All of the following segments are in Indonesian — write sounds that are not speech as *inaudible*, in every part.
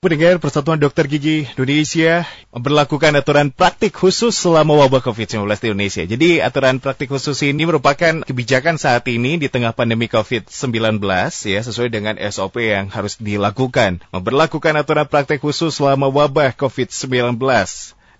Pendengar Persatuan Dokter Gigi Indonesia memperlakukan aturan praktik khusus selama wabah COVID-19 di Indonesia. Jadi aturan praktik khusus ini merupakan kebijakan saat ini di tengah pandemi COVID-19 ya sesuai dengan SOP yang harus dilakukan. Memperlakukan aturan praktik khusus selama wabah COVID-19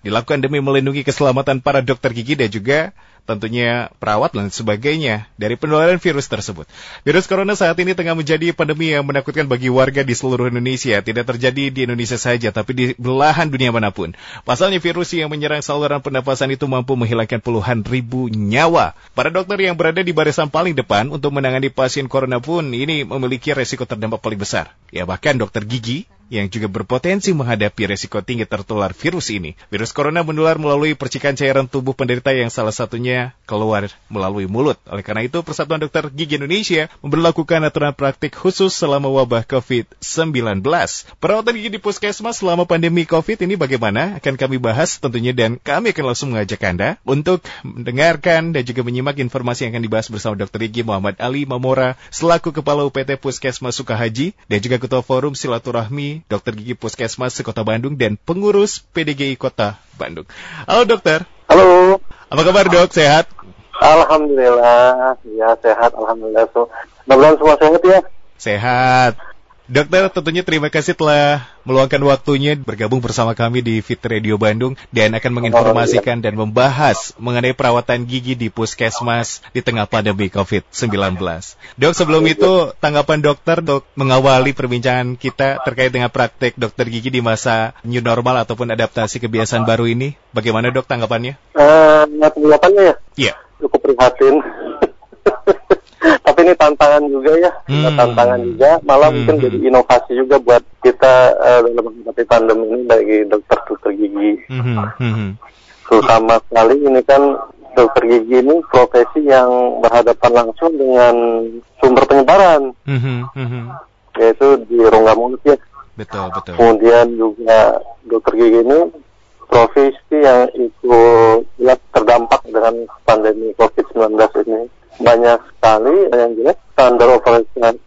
dilakukan demi melindungi keselamatan para dokter gigi dan juga tentunya perawat dan sebagainya dari penularan virus tersebut. Virus corona saat ini tengah menjadi pandemi yang menakutkan bagi warga di seluruh Indonesia. Tidak terjadi di Indonesia saja, tapi di belahan dunia mana pun. Pasalnya virus yang menyerang saluran pernapasan itu mampu menghilangkan puluhan ribu nyawa. Para dokter yang berada di barisan paling depan untuk menangani pasien corona pun ini memiliki resiko terdampak paling besar. Ya bahkan dokter gigi yang juga berpotensi menghadapi resiko tinggi tertular virus ini. Virus corona menular melalui percikan cairan tubuh penderita yang salah satunya keluar melalui mulut. Oleh karena itu, Persatuan Dokter Gigi Indonesia memperlakukan aturan praktik khusus selama wabah COVID-19. Perawatan gigi di puskesmas selama pandemi COVID ini bagaimana? Akan kami bahas tentunya dan kami akan langsung mengajak Anda untuk mendengarkan dan juga menyimak informasi yang akan dibahas bersama Dr. Gigi Muhammad Ali Mamora selaku Kepala UPT Puskesmas Sukahaji dan juga Ketua Forum Silaturahmi dokter gigi Puskesmas Kota Bandung dan pengurus PDGI Kota Bandung. Halo dokter. Halo. Apa kabar dok? Sehat? Alhamdulillah, ya sehat. Alhamdulillah. So, mudah-mudahan semua sehat ya. Sehat. Dokter, tentunya terima kasih telah meluangkan waktunya bergabung bersama kami di Fit Radio Bandung dan akan menginformasikan dan membahas mengenai perawatan gigi di puskesmas di tengah pandemi COVID-19. Dok, sebelum itu tanggapan dokter dok mengawali perbincangan kita terkait dengan praktek dokter gigi di masa new normal ataupun adaptasi kebiasaan baru ini. Bagaimana dok tanggapannya? Uh, tanggapannya ya? Iya. Cukup prihatin. *laughs* tapi ini tantangan juga ya hmm. tantangan juga malah hmm. mungkin jadi inovasi juga buat kita uh, dalam menghadapi pandemi ini bagi dokter-dokter gigi hmm. Hmm. terutama sekali ini kan dokter gigi ini profesi yang berhadapan langsung dengan sumber penyebaran hmm. Hmm. yaitu di rongga mulut ya betul betul kemudian juga dokter gigi ini profesi yang ikut terdampak dengan pandemi COVID-19 ini banyak sekali yang jelas standar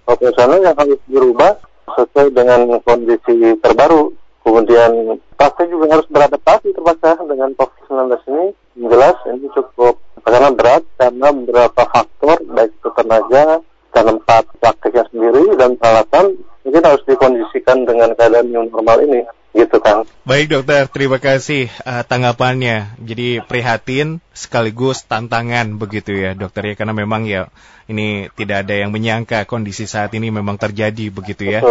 operasional yang harus dirubah sesuai dengan kondisi terbaru. Kemudian pasti juga harus beradaptasi terpaksa dengan COVID-19 ini. Jelas ini cukup karena berat karena beberapa faktor baik itu tenaga, tempat praktiknya sendiri dan peralatan mungkin harus dikondisikan dengan keadaan new normal ini gitu kan. Baik dokter, terima kasih uh, tanggapannya. Jadi prihatin sekaligus tantangan begitu ya dokter ya karena memang ya ini tidak ada yang menyangka kondisi saat ini memang terjadi begitu ya.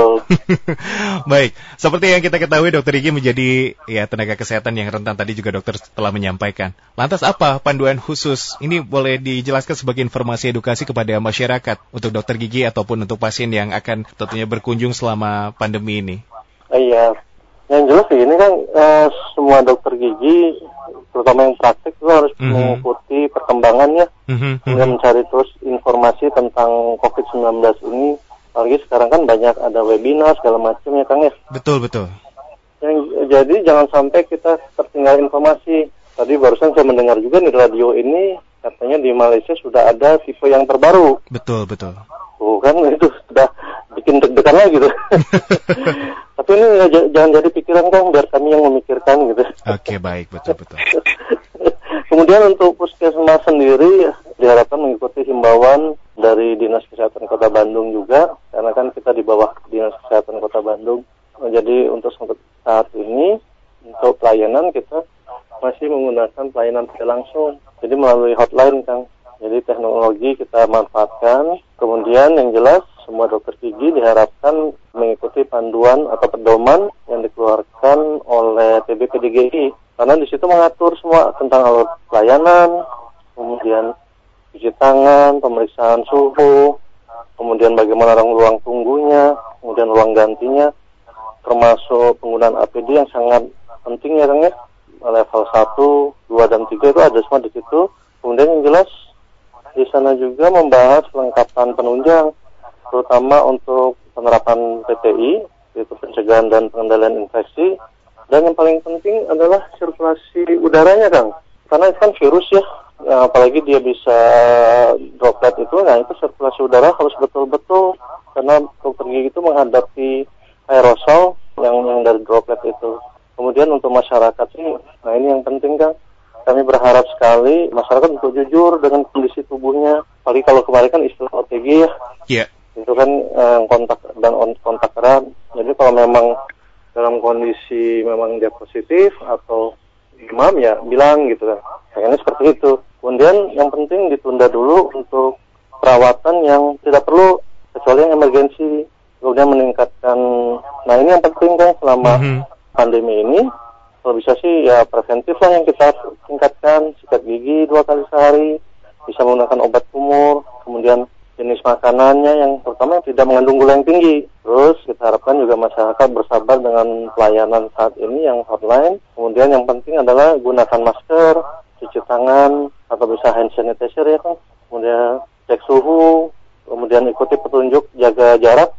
*laughs* Baik, seperti yang kita ketahui dokter Igi menjadi ya tenaga kesehatan yang rentan tadi juga dokter telah menyampaikan. Lantas apa panduan khusus? Ini boleh dijelaskan sebagai informasi edukasi kepada masyarakat untuk dokter gigi ataupun untuk pasien yang akan tentunya berkunjung selama pandemi ini. Iya, yang jelas sih ini kan uh, semua dokter gigi terutama yang praktik itu harus mm -hmm. mengikuti perkembangannya. Mm -hmm. dan mencari terus informasi tentang COVID-19 ini. Apalagi sekarang kan banyak ada webinar segala macam ya Kang ya? Betul betul. Yang, jadi jangan sampai kita tertinggal informasi. Tadi barusan saya mendengar juga nih radio ini katanya di Malaysia sudah ada tipe yang terbaru. Betul betul. Oh kan *laughs* itu sudah bikin deg-degan lagi gitu *laughs* tapi ini ya, jangan jadi pikiran kan biar kami yang memikirkan gitu. Oke okay, baik betul betul. *laughs* Kemudian untuk puskesmas sendiri diharapkan mengikuti himbauan dari dinas kesehatan kota Bandung juga karena kan kita di bawah dinas kesehatan kota Bandung. Jadi untuk saat ini untuk pelayanan kita masih menggunakan pelayanan tidak langsung. Jadi melalui hotline kang. Jadi teknologi kita manfaatkan. Kemudian yang jelas semua dokter gigi diharapkan mengikuti panduan atau pedoman yang dikeluarkan oleh PBPDGI karena di situ mengatur semua tentang alat pelayanan, kemudian cuci tangan, pemeriksaan suhu, kemudian bagaimana ruang tunggunya, kemudian ruang gantinya, termasuk penggunaan APD yang sangat penting ya Kang ya. Level 1, 2, dan 3 itu ada semua di situ. Kemudian yang jelas di sana juga membahas kelengkapan penunjang, terutama untuk penerapan PPI, yaitu pencegahan dan pengendalian infeksi. Dan yang paling penting adalah sirkulasi udaranya, Kang. Karena itu kan virus ya, nah, apalagi dia bisa droplet itu, nah itu sirkulasi udara harus betul-betul karena gigi itu menghadapi aerosol yang yang dari droplet itu. Kemudian untuk masyarakat ini, nah ini yang penting kan, kami berharap sekali masyarakat untuk jujur dengan kondisi tubuhnya. Apalagi kalau kemarin kan istilah OTG ya. Iya. Itu kan eh, kontak dan on- kontak erat. Jadi kalau memang dalam kondisi memang dia positif atau demam ya bilang gitu kan. Kayaknya seperti itu. Kemudian yang penting ditunda dulu untuk perawatan yang tidak perlu kecuali yang emergensi. Kemudian meningkatkan. Nah ini yang penting kan selama Mhm. pandemi ini kalau bisa sih ya preventif lah yang kita tingkatkan sikat gigi dua kali sehari bisa menggunakan obat kumur kemudian jenis makanannya yang terutama yang tidak mengandung gula yang tinggi terus kita harapkan juga masyarakat bersabar dengan pelayanan saat ini yang hotline kemudian yang penting adalah gunakan masker cuci tangan atau bisa hand sanitizer ya kan kemudian cek suhu kemudian ikuti petunjuk jaga jarak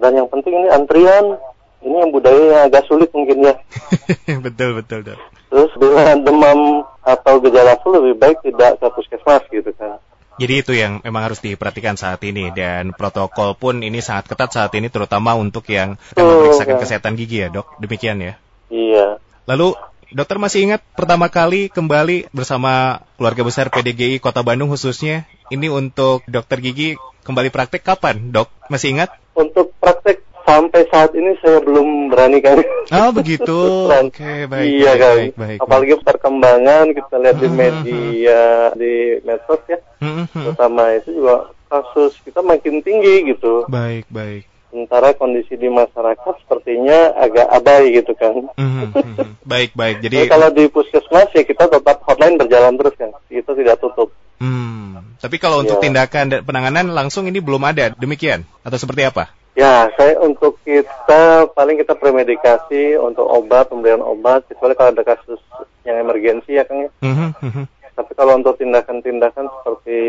dan yang penting ini antrian ini yang budaya agak sulit mungkin ya. *laughs* betul betul dok. Terus bila demam atau gejala flu lebih baik tidak ke puskesmas gitu kan. Jadi itu yang memang harus diperhatikan saat ini dan protokol pun ini sangat ketat saat ini terutama untuk yang akan memeriksakan kan. kesehatan gigi ya dok. Demikian ya. Iya. Lalu dokter masih ingat pertama kali kembali bersama keluarga besar PDGI Kota Bandung khususnya ini untuk dokter gigi kembali praktek kapan dok? Masih ingat? Untuk praktek sampai saat ini saya belum berani kan. Oh begitu. *laughs* Oke baik. iya baik, kan. Baik, baik, Apalagi perkembangan kita lihat di Hmm, media di medsos ya. Hmm, hmm, hmm. Terutama itu juga kasus kita makin tinggi gitu. Baik baik. Sementara kondisi di masyarakat sepertinya agak abai gitu kan. Hmm, hmm, hmm. Baik baik. Jadi kalau di puskesmas ya kita tetap hotline berjalan terus kan. Itu tidak tutup. Hmm. Tapi kalau untuk Ya. tindakan dan penanganan langsung ini belum ada, demikian atau seperti apa? Ya, saya untuk kita paling kita premedikasi untuk obat, pemberian obat, kecuali kalau ada kasus yang emergensi ya Kang ya. Mhm, mhm. Tapi kalau untuk tindakan-tindakan seperti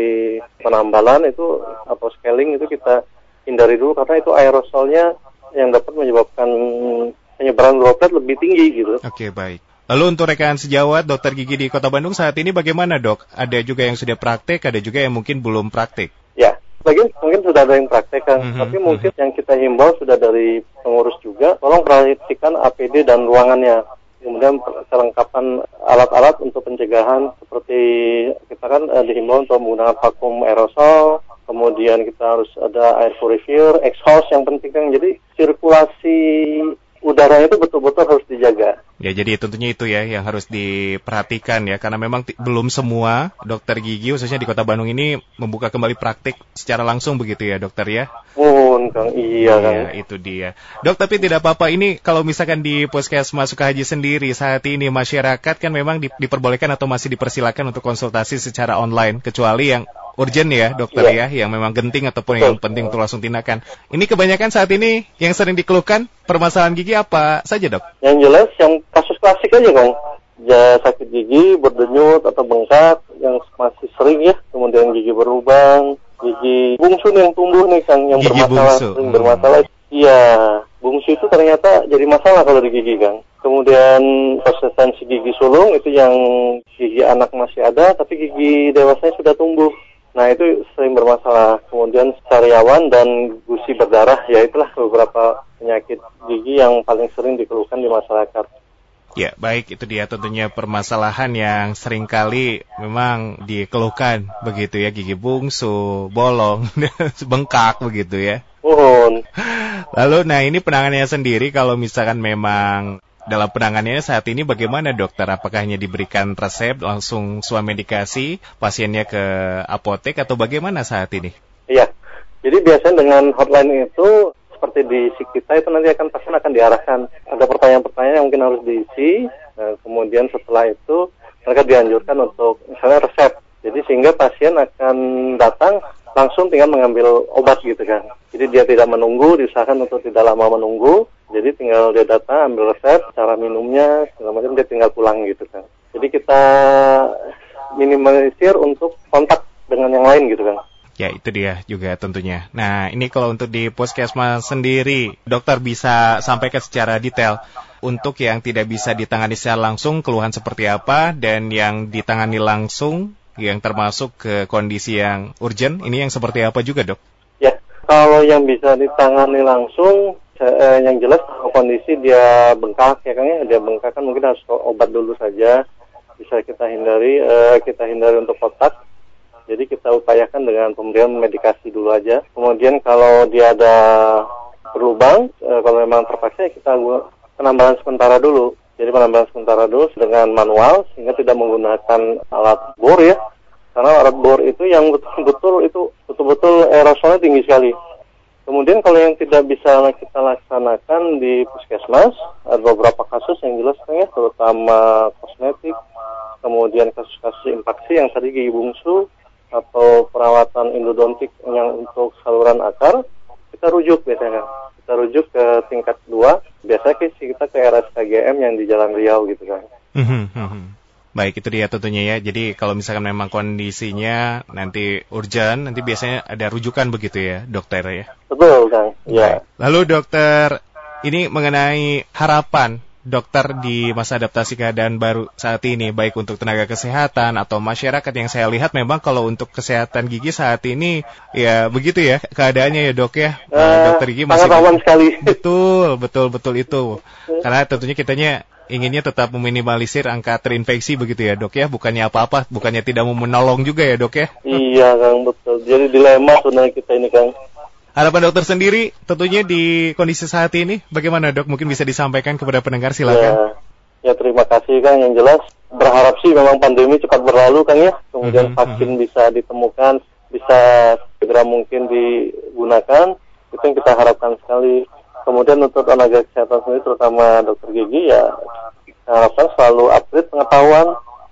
penambalan itu atau scaling itu kita hindari dulu karena itu aerosolnya yang dapat menyebabkan penyebaran droplet lebih tinggi gitu. Oke baik. Lalu untuk rekan sejawat dokter gigi di Kota Bandung saat ini bagaimana dok? Ada juga yang sudah praktek, ada juga yang mungkin belum praktek. Sebagian mungkin sudah ada yang praktek kan, Mhm, tapi mungkin yang kita himbau sudah dari pengurus juga, tolong perhatikan APD dan ruangannya. Kemudian kelengkapan alat-alat untuk pencegahan seperti kita kan eh, dihimbau untuk menggunakan vakum aerosol, kemudian kita harus ada air purifier, exhaust yang penting kan. Jadi sirkulasi udara itu betul-betul harus dijaga. Ya jadi tentunya itu ya yang harus diperhatikan ya karena memang belum semua dokter gigi khususnya di Kota Bandung ini membuka kembali praktik secara langsung begitu ya dokter ya. Pun Kang, iya kan. itu dia. Dok, tapi tidak apa-apa ini kalau misalkan di Puskesmas Sukahaji sendiri saat ini masyarakat kan memang di- diperbolehkan atau masih dipersilakan untuk konsultasi secara online kecuali yang urgent ya dokter Iya. ya, yang memang genting ataupun Betul. yang penting untuk langsung tindakan. Ini kebanyakan saat ini yang sering dikeluhkan permasalahan gigi apa saja dok? Yang jelas yang kasus klasik aja Kang. Ya, sakit gigi, berdenyut atau bengkak yang masih sering ya. Kemudian gigi berlubang, gigi bungsu nih yang tumbuh nih Kang yang Gigi bermasalah, bungsu. sering Hmm. bermasalah. Iya, bungsu itu ternyata jadi masalah kalau di gigi Kang. Kemudian konsistensi gigi sulung itu yang gigi anak masih ada tapi gigi dewasanya sudah tumbuh. Nah itu sering bermasalah. Kemudian sariawan dan gusi berdarah, ya itulah beberapa penyakit gigi yang paling sering dikeluhkan di masyarakat. Ya, baik itu dia tentunya permasalahan yang sering kali memang dikeluhkan begitu ya, gigi bungsu, bolong, *laughs* bengkak begitu ya. Mohon. *laughs* Lalu, nah ini penanganannya sendiri kalau misalkan memang dalam penanganannya saat ini bagaimana dokter? Apakah hanya diberikan resep langsung swamedikasi pasiennya ke apotek atau bagaimana saat ini? Iya. Jadi biasanya dengan hotline itu seperti di si kita itu nanti akan pasien akan diarahkan. Ada pertanyaan-pertanyaan yang mungkin harus diisi. Nah, kemudian setelah itu mereka dianjurkan untuk misalnya resep. Jadi sehingga pasien akan datang langsung tinggal mengambil obat gitu kan. Jadi dia tidak menunggu, diusahakan untuk tidak lama menunggu. Jadi tinggal dia datang ambil resep, cara minumnya, segala macam dia tinggal pulang gitu kan. Jadi kita minimalisir untuk kontak dengan yang lain gitu kan. Ya, itu dia juga tentunya. Nah, ini kalau untuk di puskesmas sendiri, dokter bisa sampaikan secara detail untuk yang tidak bisa ditangani secara langsung, keluhan seperti apa, dan yang ditangani langsung, yang termasuk ke kondisi yang urgent, ini yang seperti apa juga, dok? Ya, kalau yang bisa ditangani langsung, eh, yang jelas kalau kondisi dia bengkak ya Kang ya, dia bengkak kan mungkin harus obat dulu saja. Bisa kita hindari, eh, kita hindari untuk kotak. Jadi kita upayakan dengan pemberian medikasi dulu aja. Kemudian kalau dia ada berlubang, eh, kalau memang terpaksa ya kita penambahan sementara dulu. Jadi penambahan sementara dulu dengan manual sehingga tidak menggunakan alat bor ya. Karena alat bor itu yang betul-betul itu betul-betul aerosolnya tinggi sekali. Kemudian kalau yang tidak bisa kita laksanakan di puskesmas, ada beberapa kasus yang jelas ya, terutama kosmetik, kemudian kasus-kasus infeksi yang tadi gigi bungsu, atau perawatan endodontik yang untuk saluran akar, kita rujuk biasanya. Kita rujuk ke tingkat 2, biasanya kita ke RSKGM yang di Jalan Riau gitu kan. Mhm, mhm. Baik, itu dia tentunya ya. Jadi kalau misalkan memang kondisinya nanti urgent, nanti biasanya ada rujukan begitu ya, dokter ya. Betul Kang, ya. Lalu dokter, ini mengenai harapan dokter di masa adaptasi keadaan baru saat ini, baik untuk tenaga kesehatan atau masyarakat yang saya lihat memang kalau untuk kesehatan gigi saat ini ya begitu ya keadaannya ya dok ya. Eh, Eh, dokter gigi masih sangat aman sekali. *laughs* betul betul betul itu karena tentunya kitanya inginnya tetap meminimalisir angka terinfeksi begitu ya dok ya bukannya apa-apa bukannya tidak mau menolong juga ya dok ya iya Kang, betul. Jadi dilema sebenarnya kita ini Kang. Harapan dokter sendiri tentunya di kondisi saat ini bagaimana dok mungkin bisa disampaikan kepada pendengar silakan Ya, ya terima kasih Kang yang jelas berharap sih memang pandemi cepat berlalu Kang ya. Kemudian Mhm, vaksin bisa ditemukan, bisa segera mungkin digunakan. Itu yang kita harapkan sekali. Kemudian untuk tenaga kesehatan sendiri terutama dokter gigi ya kita harapkan selalu update pengetahuan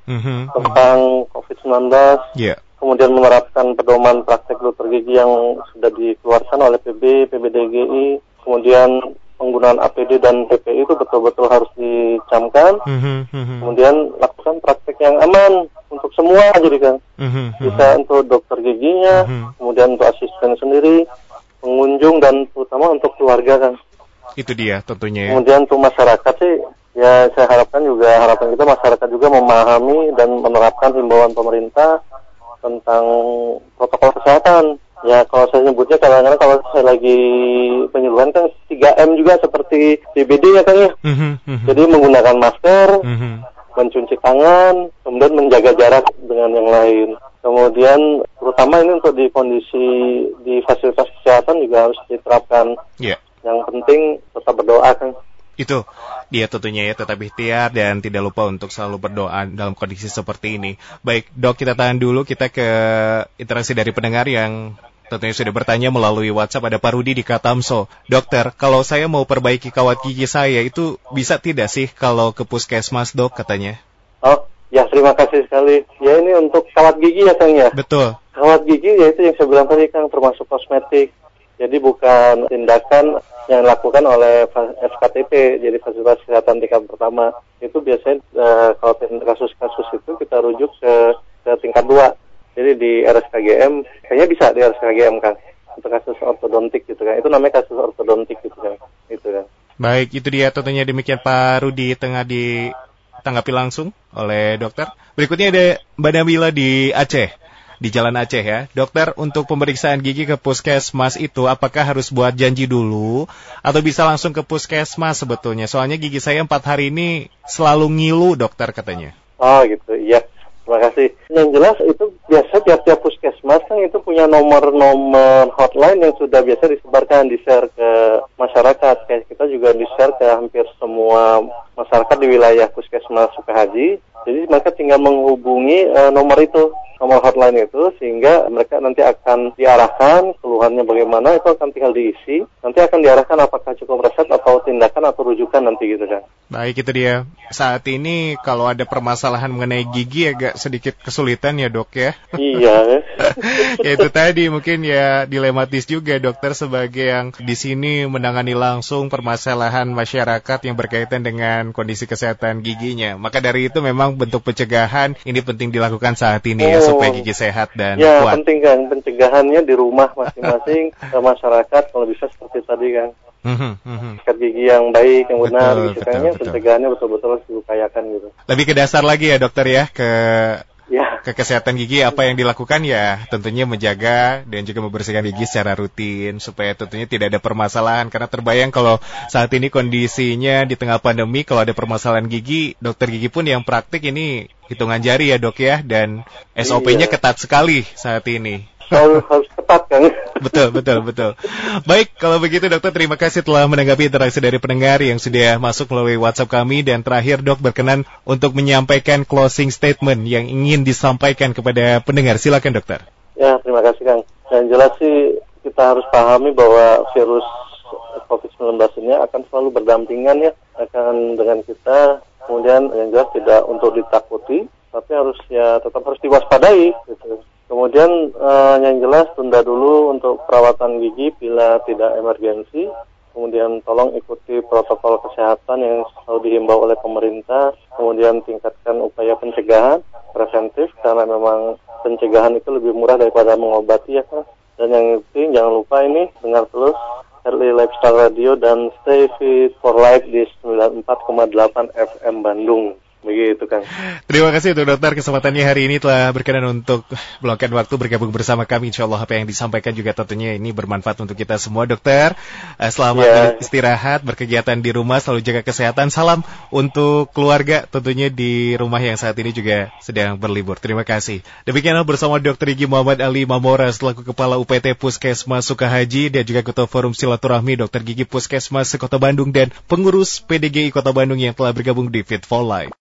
Mhm, mhm. tentang COVID-19 ya kemudian menerapkan pedoman praktek dokter gigi yang sudah dikeluarkan oleh PB, PBDGI, kemudian penggunaan APD dan PPI itu betul-betul harus dicamkan, Mhm, mhm. kemudian lakukan praktek yang aman untuk semua jadi kan, Mhm, mhm. bisa untuk dokter giginya, Mhm. kemudian untuk asisten sendiri, pengunjung dan terutama untuk keluarga kan. itu dia tentunya ya Kemudian untuk masyarakat sih, ya saya harapkan juga harapan kita masyarakat juga memahami dan menerapkan himbauan pemerintah tentang protokol kesehatan. Ya kalau saya nyebutnya kadang-kadang kalau saya lagi penyuluhan kan 3M juga seperti DBD ya kan ya. Mhm, mhm. Jadi menggunakan masker, Mhm. mencuci tangan, kemudian menjaga jarak dengan yang lain. Kemudian terutama ini untuk di kondisi di fasilitas kesehatan juga harus diterapkan. ya Yang penting tetap berdoa kan. Itu dia tentunya ya tetap ikhtiar dan tidak lupa untuk selalu berdoa dalam kondisi seperti ini. Baik, Dok, kita tahan dulu kita ke interaksi dari pendengar yang tentunya sudah bertanya melalui WhatsApp ada Pak Rudi di Katamso. Dokter, kalau saya mau perbaiki kawat gigi saya itu bisa tidak sih kalau ke puskesmas, Dok, katanya? Oh, ya terima kasih sekali. Ya ini untuk kawat gigi ya Kang ya. Betul. Kawat gigi ya itu yang saya bilang tadi Kang termasuk kosmetik. Jadi bukan tindakan yang dilakukan oleh FKTP, jadi fasilitas kesehatan tingkat pertama. Itu biasanya eh, kalau kasus-kasus itu kita rujuk ke, ke tingkat dua. Jadi di RSKGM, kayaknya bisa di RSKGM kan. Untuk kasus ortodontik gitu kan. Itu namanya kasus ortodontik gitu kan. Itu kan. Baik, itu dia tentunya demikian Pak Rudi tengah ditanggapi langsung oleh dokter. Berikutnya ada Mbak Nabila di Aceh, di Jalan Aceh ya. Dokter, untuk pemeriksaan gigi ke puskesmas itu apakah harus buat janji dulu atau bisa langsung ke puskesmas sebetulnya? Soalnya gigi saya empat hari ini selalu ngilu dokter katanya. Oh gitu, iya. Terima kasih. Yang jelas itu biasa tiap-tiap puskesmas kan itu punya nomor-nomor hotline yang sudah biasa disebarkan, di-share ke masyarakat. Kayak kita juga di-share ke hampir semua masyarakat di wilayah puskesmas Sukahaji. Jadi mereka tinggal menghubungi eh, nomor itu, nomor hotline itu, sehingga mereka nanti akan diarahkan, keluhannya bagaimana, itu akan tinggal diisi. Nanti akan diarahkan apakah cukup resep atau tindakan atau rujukan nanti gitu kan. Baik, itu dia. Saat ini kalau ada permasalahan mengenai gigi agak sedikit kesulitan ya dok ya. iya. *laughs* ya itu tadi mungkin ya dilematis juga dokter sebagai yang di sini menangani langsung permasalahan masyarakat yang berkaitan dengan kondisi kesehatan giginya. Maka dari itu memang bentuk pencegahan ini penting dilakukan saat ini ya Oh. Supaya gigi sehat dan Ya kuat. penting kan pencegahannya di rumah masing-masing *laughs* ke masyarakat kalau bisa seperti tadi kan Mhm, mhm. sikat gigi yang baik yang benar Betul, gitu betul, kan betul. pencegahannya betul-betul harus diupayakan gitu. Lebih ke dasar lagi ya dokter ya ke Ya. Ke kesehatan gigi apa yang dilakukan ya? Tentunya menjaga dan juga membersihkan gigi secara rutin supaya tentunya tidak ada permasalahan. Karena terbayang kalau saat ini kondisinya di tengah pandemi kalau ada permasalahan gigi dokter gigi pun yang praktik ini hitungan jari ya dok ya. Dan SOP-nya iya. ketat sekali saat ini harus, harus ketat kan. Betul, betul, betul. Baik, kalau begitu dokter terima kasih telah menanggapi interaksi dari pendengar yang sudah masuk melalui WhatsApp kami dan terakhir dok berkenan untuk menyampaikan closing statement yang ingin disampaikan kepada pendengar. Silakan dokter. Ya, terima kasih Kang. Yang jelas sih kita harus pahami bahwa virus COVID-19 ini akan selalu berdampingan ya akan dengan kita kemudian yang jelas tidak untuk ditakuti tapi harus ya tetap harus diwaspadai gitu. Kemudian uh, yang jelas tunda dulu untuk perawatan gigi bila tidak emergensi. Kemudian tolong ikuti protokol kesehatan yang selalu dihimbau oleh pemerintah. Kemudian tingkatkan upaya pencegahan preventif karena memang pencegahan itu lebih murah daripada mengobati ya kan. Dan yang penting jangan lupa ini dengar terus Early Lifestyle Radio dan Stay Fit for Life di 94,8 FM Bandung. Begitu kan. Terima kasih untuk dokter kesempatannya hari ini telah berkenan untuk meluangkan waktu bergabung bersama kami. Insya Allah apa yang disampaikan juga tentunya ini bermanfaat untuk kita semua dokter. Eh, selamat yeah. istirahat, berkegiatan di rumah, selalu jaga kesehatan. Salam untuk keluarga tentunya di rumah yang saat ini juga sedang berlibur. Terima kasih. Demikianlah bersama Dr. Igi Muhammad Ali Mamora selaku Kepala UPT Puskesmas Sukahaji dan juga Ketua Forum Silaturahmi Dr. Gigi Puskesmas Kota Bandung dan pengurus PDGI Kota Bandung yang telah bergabung di Fit for Life.